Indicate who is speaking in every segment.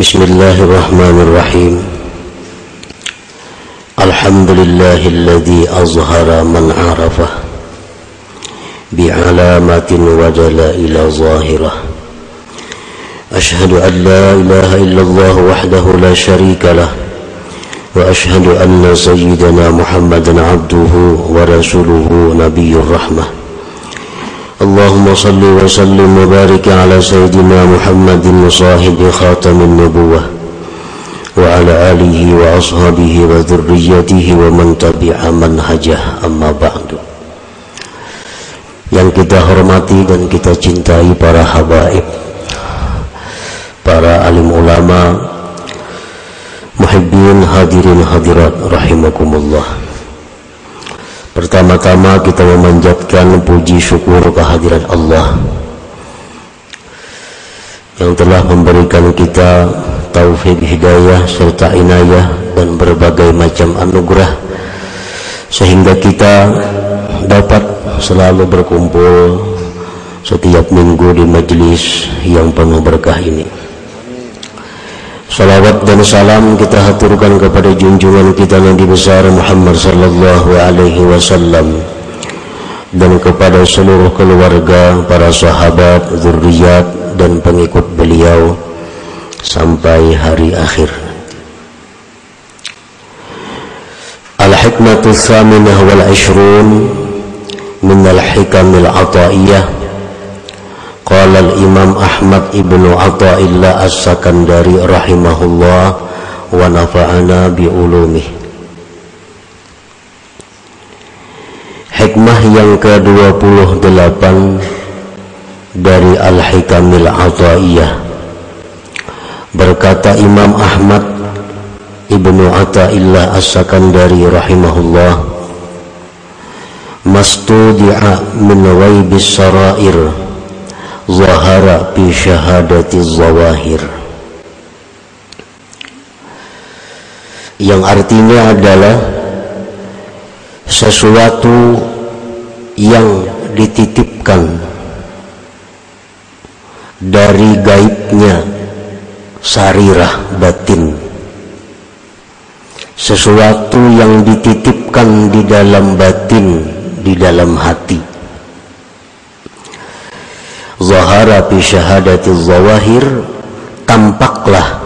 Speaker 1: بسم الله الرحمن الرحيم. الحمد لله الذي أظهر من عرفه بعلامة ودلائل ظاهرة. أشهد أن لا إله إلا الله وحده لا شريك له وأشهد أن سيدنا محمدا عبده ورسوله نبي الرحمة. اللهم صل وسلم وبارك على سيدنا محمد صاحب خاتم النبوة وعلى آله وأصحابه وذريته ومن تبع منهجه أما بعد yang kita hormati dan kita cintai para habaib para alim ulama muhibbin hadirin hadirat rahimakumullah pertama-tama kita memanjatkan puji syukur kehadiran Allah yang telah memberikan kita taufik hidayah serta inayah dan berbagai macam anugerah sehingga kita dapat selalu berkumpul setiap minggu di majelis yang penuh berkah ini. Salawat dan salam kita haturkan kepada junjungan kita Nabi besar Muhammad sallallahu alaihi wasallam dan kepada seluruh keluarga, para sahabat, zuriat dan pengikut beliau sampai hari akhir. Al-hikmatu tsaminah wal 'ashrun min al-hikamil 'ataiyah Qala Imam Ahmad ibnu Atha'illah As-Sakandari rahimahullah wa nafa'ana bi ulumih. Hikmah yang ke-28 dari Al-Hikamil Atha'iyah. Berkata Imam Ahmad Ibnu Atha'illah As-Sakandari rahimahullah Mastudi'a min waibis sarair zahara bi syahadati zawahir. Yang artinya adalah sesuatu yang dititipkan dari gaibnya sarirah batin. Sesuatu yang dititipkan di dalam batin di dalam hati zahara fi syahadati zawahir tampaklah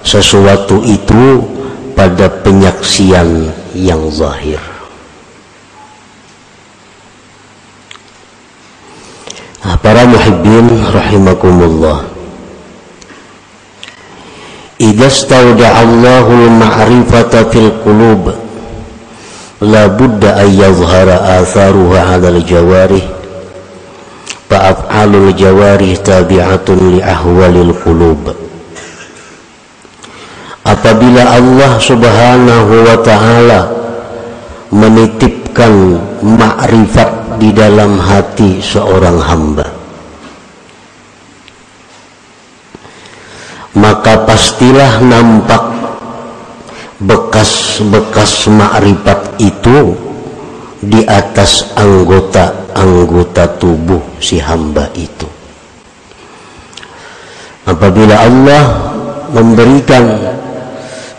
Speaker 1: sesuatu itu pada penyaksian yang zahir. Nah, para muhibbin rahimakumullah. Idza stawda'allahu al-ma'rifata fil qulub la budda an yadhhara atharuha 'ala al-jawarih. fa af'alul jawarih tabi'atun li ahwalil qulub. Apabila Allah Subhanahu wa taala menitipkan makrifat di dalam hati seorang hamba maka pastilah nampak bekas-bekas makrifat itu di atas anggota-anggota tubuh si hamba itu. Apabila Allah memberikan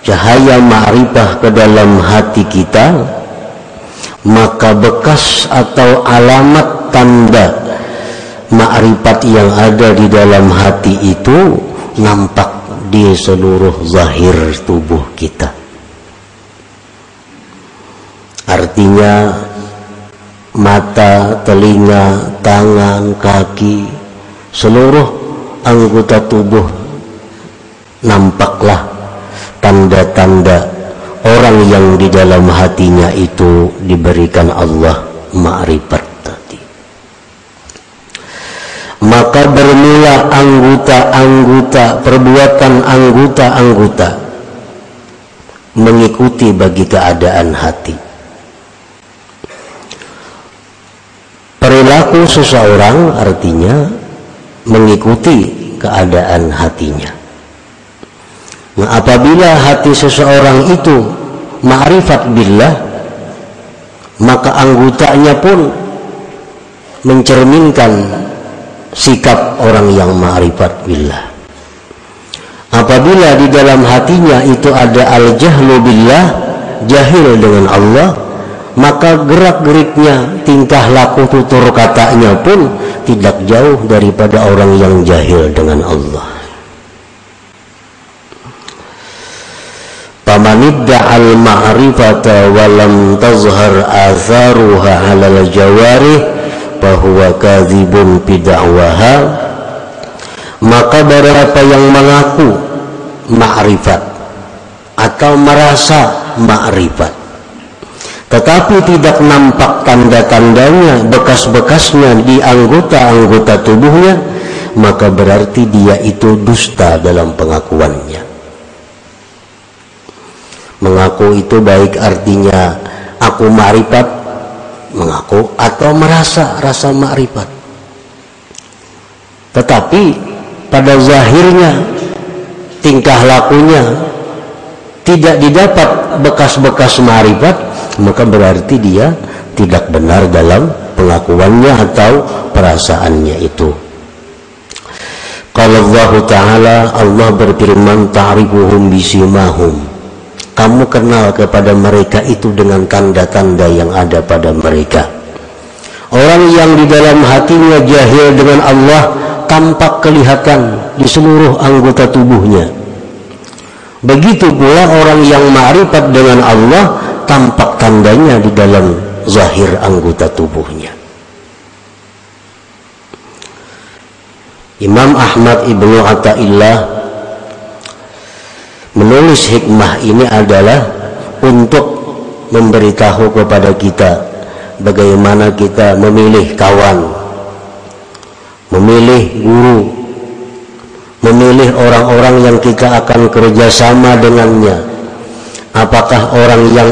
Speaker 1: cahaya ma'rifah ke dalam hati kita, maka bekas atau alamat tanda ma'rifat yang ada di dalam hati itu nampak di seluruh zahir tubuh kita. Artinya mata, telinga, tangan, kaki, seluruh anggota tubuh nampaklah tanda-tanda orang yang di dalam hatinya itu diberikan Allah ma'rifat tadi. Maka bermula anggota-anggota, perbuatan anggota-anggota mengikuti bagi keadaan hati. Perilaku seseorang artinya mengikuti keadaan hatinya. Nah, apabila hati seseorang itu ma'rifat billah, maka anggotanya pun mencerminkan sikap orang yang ma'rifat billah. Apabila di dalam hatinya itu ada al-jahlu billah jahil dengan Allah maka gerak-geriknya tingkah laku tutur katanya pun tidak jauh daripada orang yang jahil dengan Allah. Pamanidda al-ma'rifata walam tazhar atharuha halal jawarih bahwa kadhibun bid'awaha. Maka berapa yang mengaku ma'rifat atau merasa ma'rifat tetapi tidak nampak tanda-tandanya bekas-bekasnya di anggota-anggota tubuhnya maka berarti dia itu dusta dalam pengakuannya. Mengaku itu baik artinya aku ma'rifat mengaku atau merasa rasa ma'rifat. Tetapi pada zahirnya tingkah lakunya tidak didapat bekas-bekas ma'rifat maka berarti dia tidak benar dalam pengakuannya atau perasaannya itu. Kalau Allah Ta'ala Allah berfirman ta'rifuhum bisimahum kamu kenal kepada mereka itu dengan tanda-tanda yang ada pada mereka. Orang yang di dalam hatinya jahil dengan Allah tampak kelihatan di seluruh anggota tubuhnya. Begitu pula orang yang ma'rifat dengan Allah tampak tandanya di dalam zahir anggota tubuhnya. Imam Ahmad Ibnu Atta'illah menulis hikmah ini adalah untuk memberitahu kepada kita bagaimana kita memilih kawan, memilih guru, memilih orang-orang yang kita akan kerjasama dengannya, apakah orang yang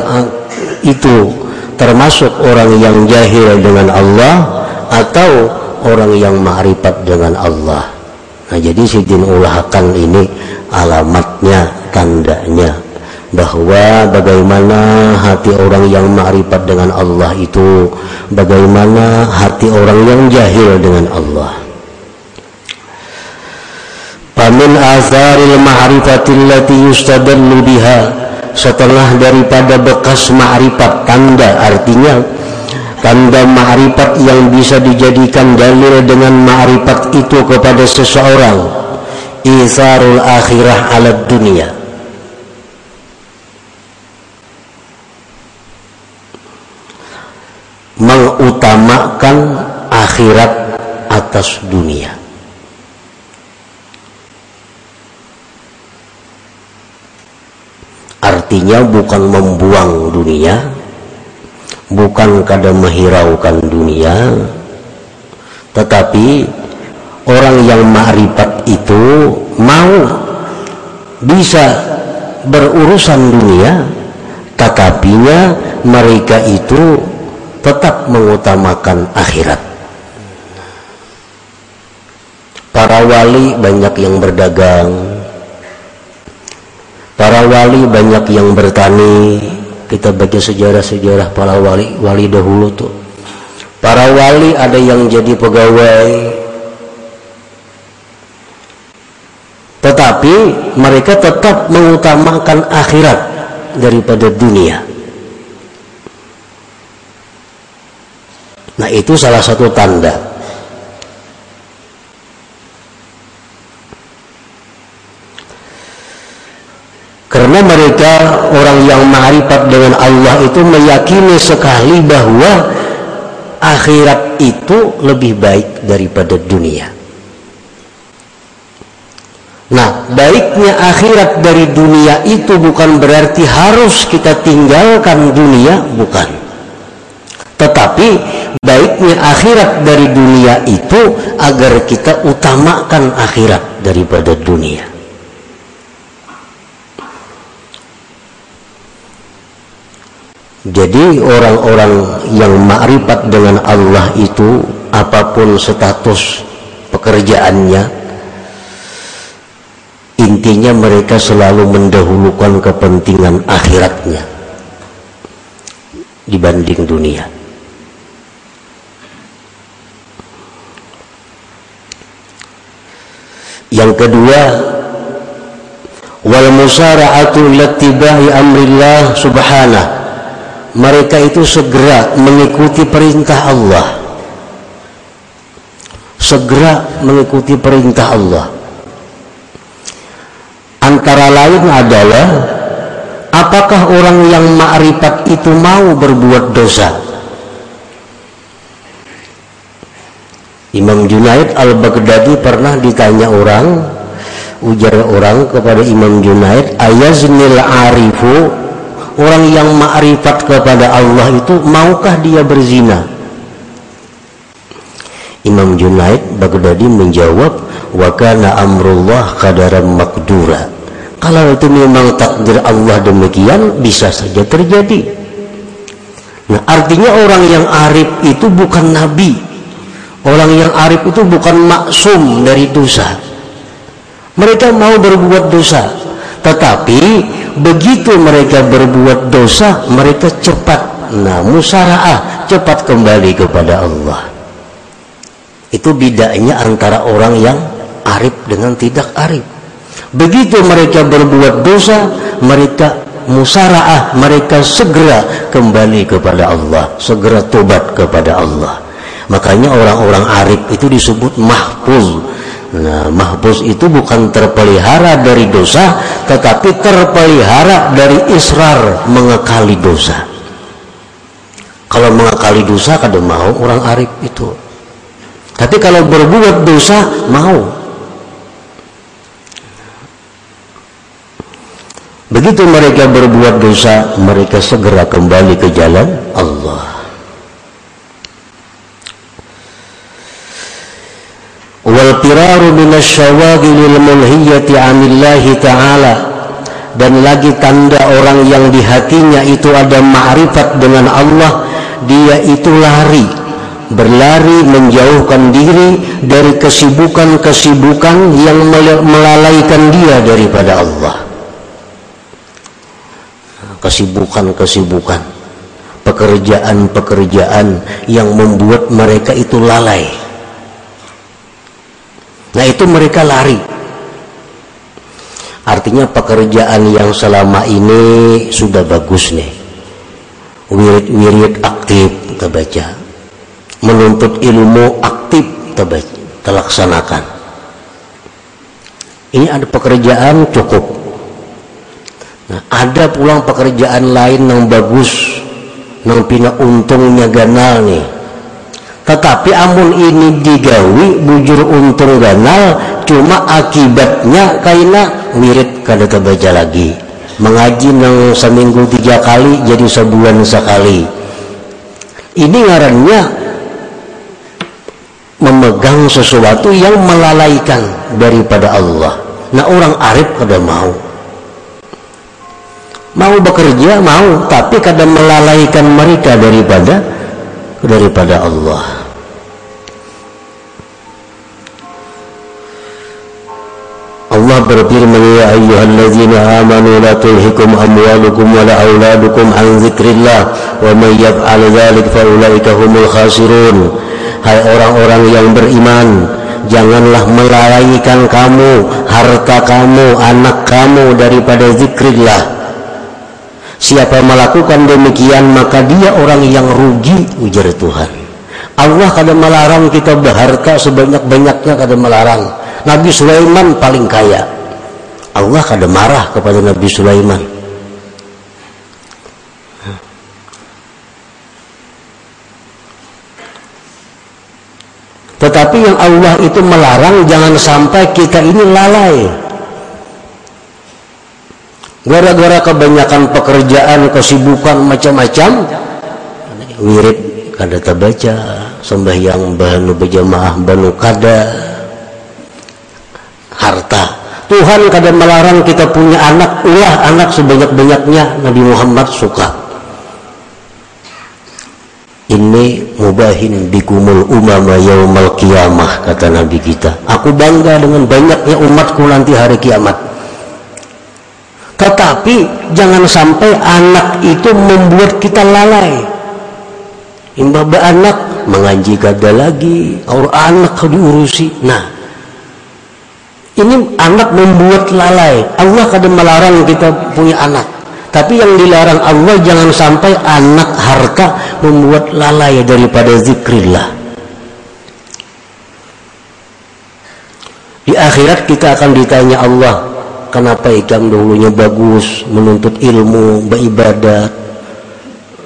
Speaker 1: itu termasuk orang yang jahil dengan Allah atau orang yang ma'rifat dengan Allah? Nah jadi Sidin ulahkan ini alamatnya tandanya bahwa bagaimana hati orang yang ma'rifat dengan Allah itu bagaimana hati orang yang jahil dengan Allah? Pamin azaril ma'rifatillati yustadallu biha setelah daripada bekas ma'rifat tanda artinya tanda ma'rifat yang bisa dijadikan dalil dengan ma'rifat itu kepada seseorang isarul akhirah ala dunia. Mengutamakan akhirat atas dunia artinya bukan membuang dunia bukan kada menghiraukan dunia tetapi orang yang ma'rifat itu mau bisa berurusan dunia tetapinya mereka itu tetap mengutamakan akhirat. Para wali banyak yang berdagang Para wali banyak yang bertani. Kita baca sejarah-sejarah para wali wali dahulu tuh. Para wali ada yang jadi pegawai. Tetapi mereka tetap mengutamakan akhirat daripada dunia. Nah, itu salah satu tanda Karena mereka orang yang ma'rifat dengan Allah itu meyakini sekali bahwa akhirat itu lebih baik daripada dunia. Nah, baiknya akhirat dari dunia itu bukan berarti harus kita tinggalkan dunia, bukan. Tetapi baiknya akhirat dari dunia itu agar kita utamakan akhirat daripada dunia. Jadi orang-orang yang makrifat dengan Allah itu apa pun status pekerjaannya intinya mereka selalu mendahulukan kepentingan akhiratnya dibanding dunia. Yang kedua, wal musara'atu lattiba'i amrillah subhanah mereka itu segera mengikuti perintah Allah. Segera mengikuti perintah Allah. Antara lain adalah apakah orang yang ma'rifat itu mau berbuat dosa? Imam Junaid al-Baghdadi pernah ditanya orang ujar orang kepada Imam Junaid ayaznil arifu orang yang ma'rifat kepada Allah itu maukah dia berzina? Imam Junaid Baghdadi menjawab wa kana amrullah qadaran makdura kalau itu memang takdir Allah demikian bisa saja terjadi. Nah artinya orang yang arif itu bukan nabi. Orang yang arif itu bukan maksum dari dosa. Mereka mau berbuat dosa tetapi begitu mereka berbuat dosa mereka cepat. Nah musaraah cepat kembali kepada Allah. Itu bedanya antara orang yang arif dengan tidak arif. Begitu mereka berbuat dosa mereka musaraah mereka segera kembali kepada Allah segera tobat kepada Allah. Makanya orang-orang arif itu disebut mahfuz Nah, mahbus itu bukan terpelihara dari dosa, tetapi terpelihara dari israr mengekali dosa. Kalau mengekali dosa kada mau orang arif itu. Tapi kalau berbuat dosa mau. Begitu mereka berbuat dosa, mereka segera kembali ke jalan Allah. Firaru minasyawagilil mulhiyati anillahi ta'ala. Dan lagi tanda orang yang di hatinya itu ada ma'rifat dengan Allah dia itu lari. Berlari menjauhkan diri dari kesibukan-kesibukan yang melalaikan dia daripada Allah. Kesibukan-kesibukan pekerjaan-pekerjaan yang membuat mereka itu lalai Nah itu mereka lari. Artinya pekerjaan yang selama ini sudah bagus nih. Wirid-wirid aktif kita baca. Menuntut ilmu aktif kita terlaksanakan. Ini ada pekerjaan cukup. Nah, ada pulang pekerjaan lain yang bagus, yang pina untungnya ganal nih tetapi amun ini digawi bujur untung ganal cuma akibatnya kaina mirip kada kebaca lagi. Mengaji nang seminggu tiga kali jadi sebulan sekali. Ini ngarannya memegang sesuatu yang melalaikan daripada Allah. Nah orang arif kada mau. Mau bekerja mau tapi kadang melalaikan mereka daripada daripada Allah. Allah berfirman ya ayyuhalladzina amanu la tulhikum amwalukum wa la auladukum an dzikrillah wa may yaf'al dzalik fa ulaika humul khasirun. Hai orang-orang yang beriman janganlah melalaikan kamu harta kamu anak kamu daripada zikrillah Siapa melakukan demikian maka dia orang yang rugi ujar Tuhan. Allah kadang melarang kita berharta sebanyak-banyaknya kadang melarang. Nabi Sulaiman paling kaya. Allah kadang marah kepada Nabi Sulaiman. Tetapi yang Allah itu melarang jangan sampai kita ini lalai gara-gara kebanyakan pekerjaan kesibukan macam-macam wirid kada terbaca. Sembahyang banu berjamaah banu kada. Harta. Tuhan kada melarang kita punya anak. Ulah anak sebanyak-banyaknya Nabi Muhammad suka. Ini mubahin bikumul umama yaumal kiamah kata Nabi kita. Aku bangga dengan banyaknya umatku nanti hari kiamat tetapi jangan sampai anak itu membuat kita lalai. Imbah anak mengaji gada lagi orang anak diurusi. Nah ini anak membuat lalai. Allah kadang melarang kita punya anak. Tapi yang dilarang Allah jangan sampai anak harta membuat lalai daripada zikrillah. Di akhirat kita akan ditanya Allah kenapa ikam dulunya bagus menuntut ilmu beribadat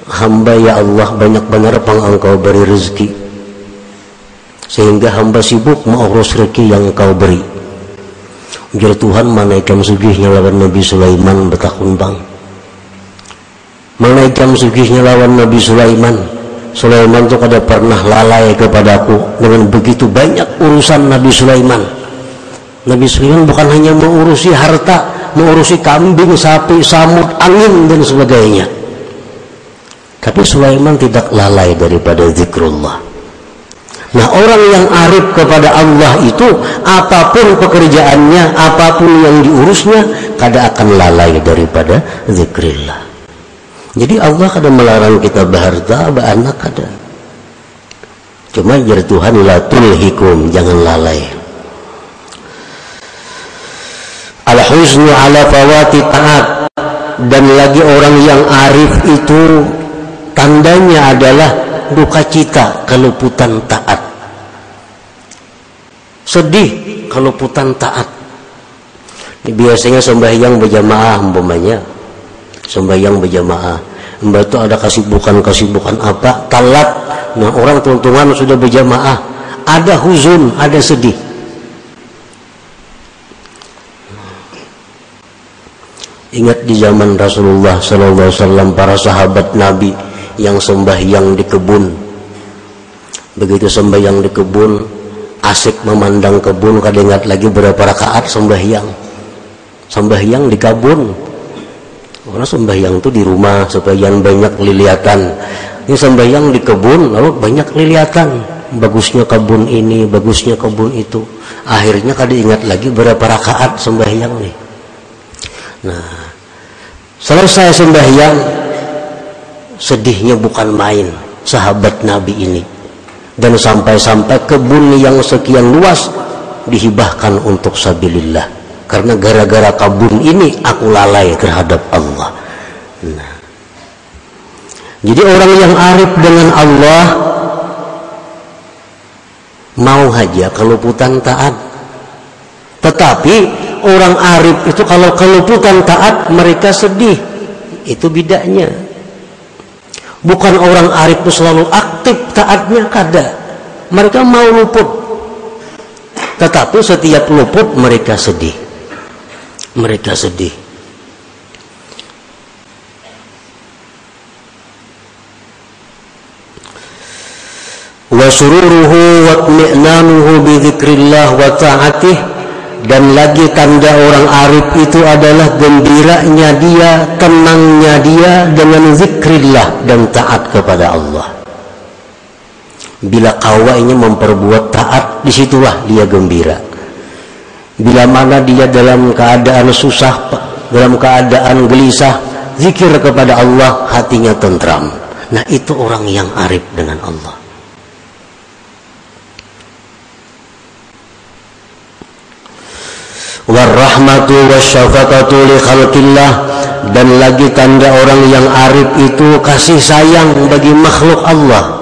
Speaker 1: hamba ya Allah banyak benar pang engkau beri rezeki. Sehingga hamba sibuk mengurus rezeki yang engkau beri. Ujar Tuhan menaikkan sugihnya lawan Nabi Sulaiman bertakun bang? Menaikkan sugihnya lawan Nabi Sulaiman? Sulaiman itu kada pernah lalai kepadaku dengan begitu banyak urusan Nabi Sulaiman Nabi Sulaiman bukan hanya mengurusi harta mengurusi kambing, sapi, samud, angin dan sebagainya tapi Sulaiman tidak lalai daripada zikrullah Nah orang yang arif kepada Allah itu apa pun pekerjaannya, apa pun yang diurusnya, kada akan lalai daripada zikrillah. Jadi Allah kada melarang kita berharta, beranak kada. Cuma jadi Tuhan la tulhikum, jangan lalai. Al-huznu ala fawati ta'at. Dan lagi orang yang arif itu tandanya adalah duka cita keluputan taat. Sedih keluputan taat. Biasanya sembahyang berjamaah umpamanya. Sembahyang berjamaah. Mbak itu ada kesibukan-kesibukan apa? Talat. Nah orang tuntungan sudah berjamaah. Ada huzun ada sedih ingat di zaman Rasulullah SAW para sahabat Nabi yang sembahyang di kebun. Begitu sembahyang di kebun asik memandang kebun ingat lagi berapa rakaat sembahyang. Sembahyang di kebun. Karena sembahyang itu di rumah supaya banyak liliatan ini sembahyang di kebun lalu banyak liliatan bagusnya kebun ini bagusnya kebun itu. Akhirnya kada ingat lagi berapa rakaat sembahyang nih nah selesai sembahyang sedihnya bukan main sahabat Nabi ini. Dan sampai-sampai kebun yang sekian luas dihibahkan untuk sabilillah. Karena gara-gara kebun ini aku lalai terhadap Allah. Nah. jadi orang yang arif dengan Allah mau saja keluputan taat. Tetapi orang arif itu kalau keluputan taat mereka sedih. Itu bidaknya. Bukan orang arif itu selalu aktif taatnya kada. Mereka mau luput. Tetapi setiap luput mereka sedih. Mereka sedih. Wa sururuhu wa bi dzikrillah wa ta'atih dan lagi tanda orang arif itu adalah gembiranya dia, tenangnya dia dengan zikrillah dan taat kepada Allah. Bila kawainya memperbuat taat, di situlah dia gembira. Bila mana dia dalam keadaan susah, dalam keadaan gelisah, zikir kepada Allah, hatinya tentram. Nah itu orang yang arif dengan Allah. Warahmatu wasyafaqatu li khalqillah. Dan lagi tanda orang yang arif itu kasih sayang bagi makhluk Allah.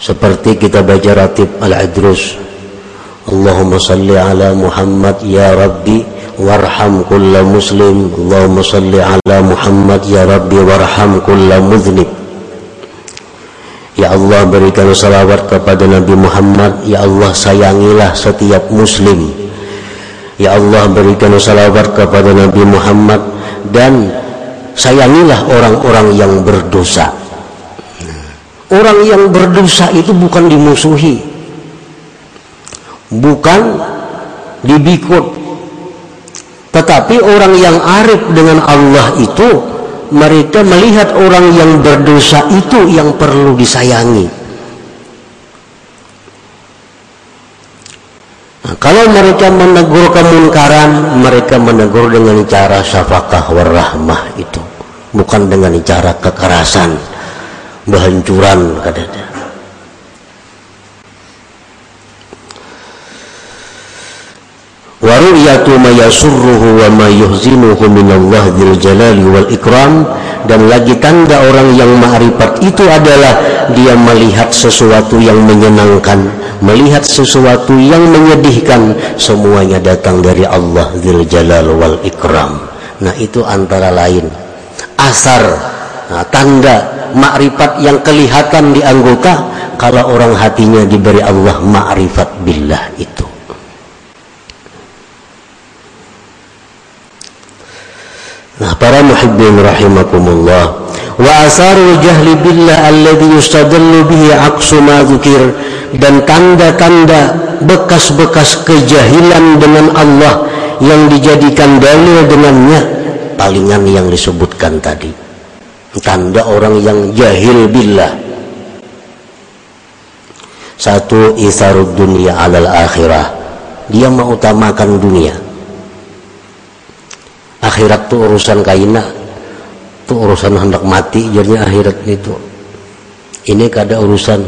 Speaker 1: Seperti kita baca ratib al-adrus Allahumma salli ala Muhammad ya Rabbi warham kulla muslim. Allahumma salli ala Muhammad ya Rabbi warham kulla mudhnib Ya Allah berikan salawat kepada Nabi Muhammad. Ya Allah sayangilah setiap muslim. Ya Allah berikan salawat kepada Nabi Muhammad. Dan sayangilah orang-orang yang berdosa. Orang yang berdosa itu bukan dimusuhi. Bukan dibikut. Tetapi orang yang arif dengan Allah itu mereka melihat orang yang berdosa itu yang perlu disayangi. Nah, kalau mereka menegur kemungkaran, mereka menegur dengan cara syafaqah warahmah itu, bukan dengan cara kekerasan. Bahancuran kadada. Wa ru'yatu ma yasurruhu wa ma yuhzinuhu minallah dzil jalali wal ikram. Dan lagi tanda orang yang ma'rifat itu adalah dia melihat sesuatu yang menyenangkan melihat sesuatu yang menyedihkan semuanya datang dari Allah dzil jalal wal ikram. Nah itu antara lain. Asar nah, tanda makrifat yang kelihatan di anggota kalau orang hatinya diberi Allah makrifat billah itu para muhibbin rahimakumullah. Wa asarul jahli billah alladhi yustadallu bihi aqsu ma dan tanda-tanda bekas-bekas kejahilan dengan Allah yang dijadikan dalil dengannya palingan yang disebutkan tadi. Tanda orang yang jahil billah. Satu isarud dunia alal akhirah. Dia mengutamakan dunia akhirat tuh urusan kaina tuh urusan hendak mati jadinya akhirat itu. Ini kada urusan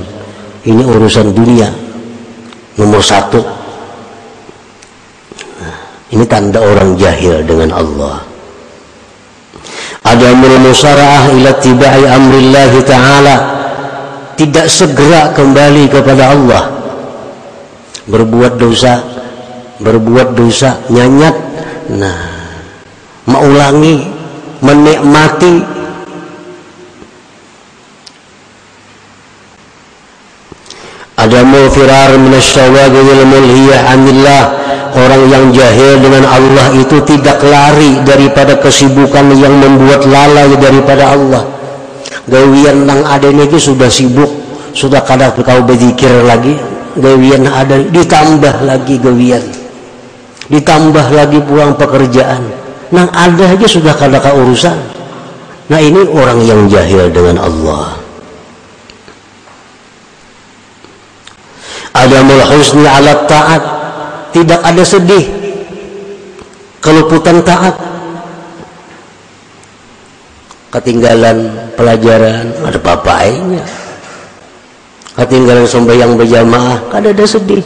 Speaker 1: ini urusan dunia. Nomor satu. Ini tanda orang jahil dengan Allah. Ada musara'ah ila tibai amrillahi ta'ala. Tidak segera kembali kepada Allah. Berbuat dosa berbuat dosa nyanyat. Nah mengulangi menikmati. Ada firar minasyawagil mulhiyah anillah. Orang yang jahil dengan Allah itu tidak lari daripada kesibukan yang membuat lalai daripada Allah. Gawian nang ada ini sudah sibuk sudah kadang kau berzikir lagi gawian ada ditambah lagi gawian. Ditambah lagi pulang pekerjaan Nah ada aja sudah kada urusan. Nah ini orang yang jahil dengan Allah. Ada husni alat taat. Tidak ada sedih. Keluputan taat. Ketinggalan pelajaran. Ada papainya. Ketinggalan sembahyang berjamaah. Kada ada sedih.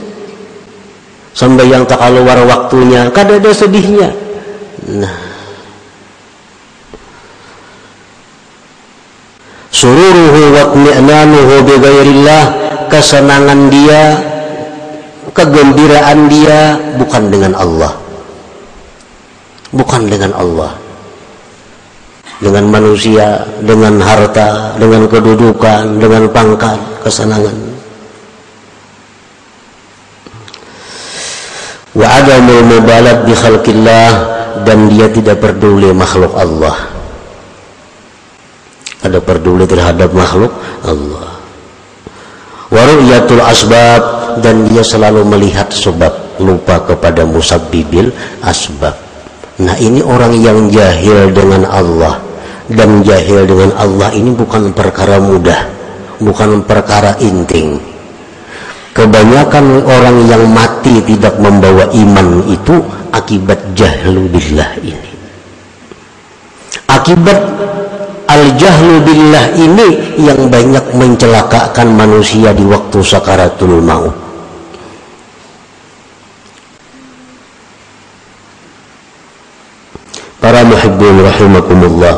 Speaker 1: Sembahyang tak keluar waktunya. Kada ada sedihnya. Sururuhu wa tmi'nanuhu bi ghairillah, kesenangan dia, kegembiraan dia bukan dengan Allah. Bukan dengan Allah. Dengan manusia, dengan harta, dengan kedudukan, dengan pangkat, kesenangan. Wa adamul mubalat bi khalqillah dan dia tidak peduli makhluk Allah. Ada peduli terhadap makhluk Allah. Waru'yatul asbab dan dia selalu melihat sebab lupa kepada musabbibil asbab. Nah ini orang yang jahil dengan Allah. Dan jahil dengan Allah ini bukan perkara mudah bukan perkara inting kebanyakan orang yang mati tidak membawa iman itu akibat jahlu billah ini. Akibat al jahlu billah ini yang banyak mencelakakan manusia di waktu sakaratul maut. Para muhibbin rahimakumullah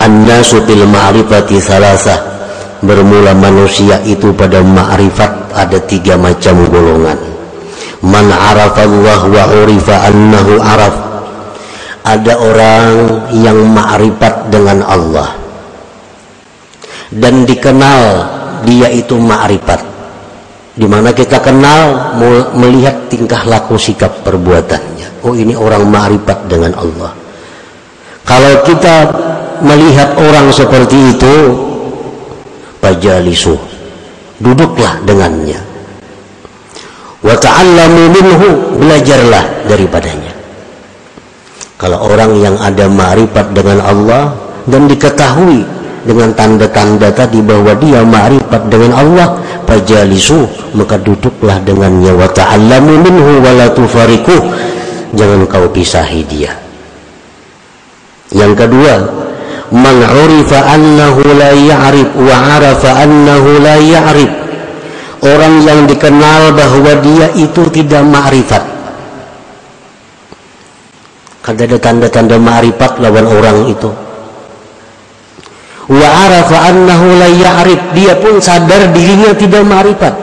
Speaker 1: an-nasu bil ma'rifati salasah bermula manusia itu pada ma'rifat ada tiga macam golongan. Man arafallah wa urifa annahu araf. Ada orang yang ma'rifat dengan Allah. Dan dikenal dia itu ma'rifat di mana kita kenal melihat tingkah laku sikap perbuatannya. Oh ini orang ma'rifat dengan Allah. Kalau kita melihat orang seperti itu pajalisu duduklah dengannya. Wa ta'allamu minhu belajarlah daripadanya. Kalau orang yang ada ma'rifat dengan Allah dan diketahui dengan tanda-tanda tadi bahwa dia ma'rifat dengan Allah fajalisu maka duduklah dengannya. Wa ta'allamu minhu wa la jangan kau pisahi dia. Yang kedua man urifa annahu la ya'rif wa arafa annahu la ya'rif. Orang yang dikenal bahwa dia itu tidak ma'rifat. Kada ada tanda-tanda ma'rifat lawan orang itu. Wa arafa annahu la ya'rif. Dia pun sadar dirinya tidak ma'rifat.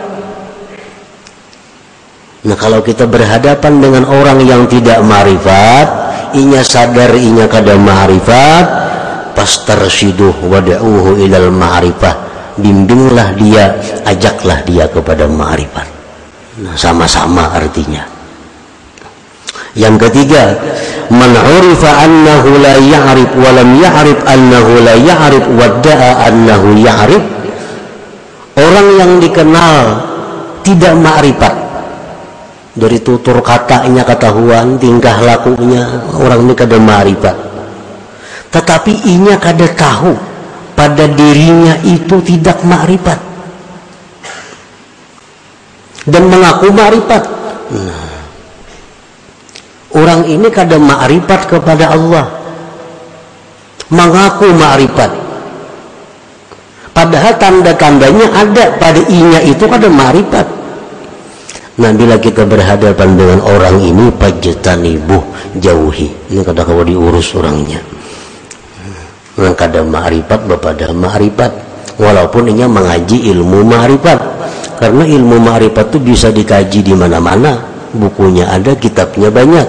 Speaker 1: Nah kalau kita berhadapan dengan orang yang tidak ma'rifat inya sadar inya kada ma'rifat pastarshiduh wada'uhu ilal ma'rifah. Bimbinglah dia ajaklah dia kepada ma'rifat nah sama-sama artinya. Yang ketiga, man urifa annahu la ya'rif wa lam ya'rif annahu la ya'rif wa da'a annahu ya'rif. Orang yang dikenal tidak ma'rifat dari tutur katanya ketahuan tingkah lakunya orang ini kada ma'rifat tetapi inya kada tahu pada dirinya itu tidak ma'rifat dan mengaku ma'rifat nah, orang ini kadang ma'rifat kepada Allah. Mengaku ma'rifat padahal tanda-tandanya ada pada inya itu kadang ma'rifat nah bila kita berhadapan dengan orang ini pajatanibuh jauhi. Ini kadang kalau diurus orangnya kadang ma'rifat bapada ma'rifat. Walaupun inya mengaji ilmu ma'rifat. Karena ilmu ma'rifat itu bisa dikaji di mana-mana. Bukunya ada kitabnya banyak.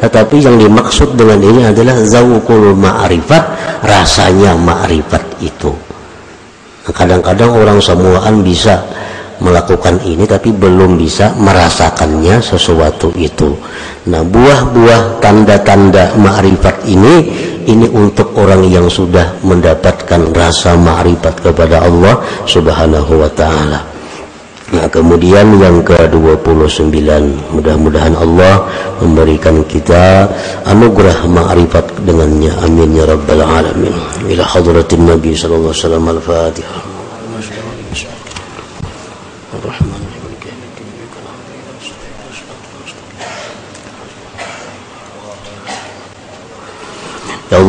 Speaker 1: Tetapi yang dimaksud dengan ini adalah zawukul ma'rifat rasanya ma'rifat itu. Kadang-kadang orang semuaan bisa melakukan ini tapi belum bisa merasakannya sesuatu itu. Nah buah-buah tanda-tanda ma'rifat ini ini untuk orang yang sudah mendapatkan rasa ma'rifat kepada Allah subhanahu wa ta'ala. Nah kemudian yang ke-29 Mudah-mudahan Allah memberikan kita anugerah ma'rifat dengannya. Amin ya Rabbal Alamin. Ila hadratin Nabi Wasallam Al-Fatihah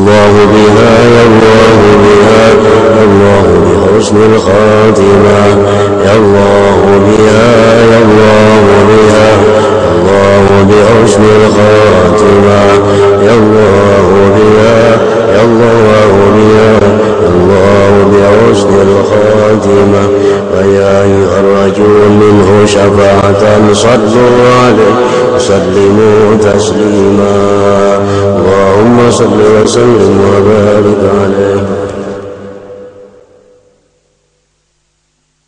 Speaker 1: الله بها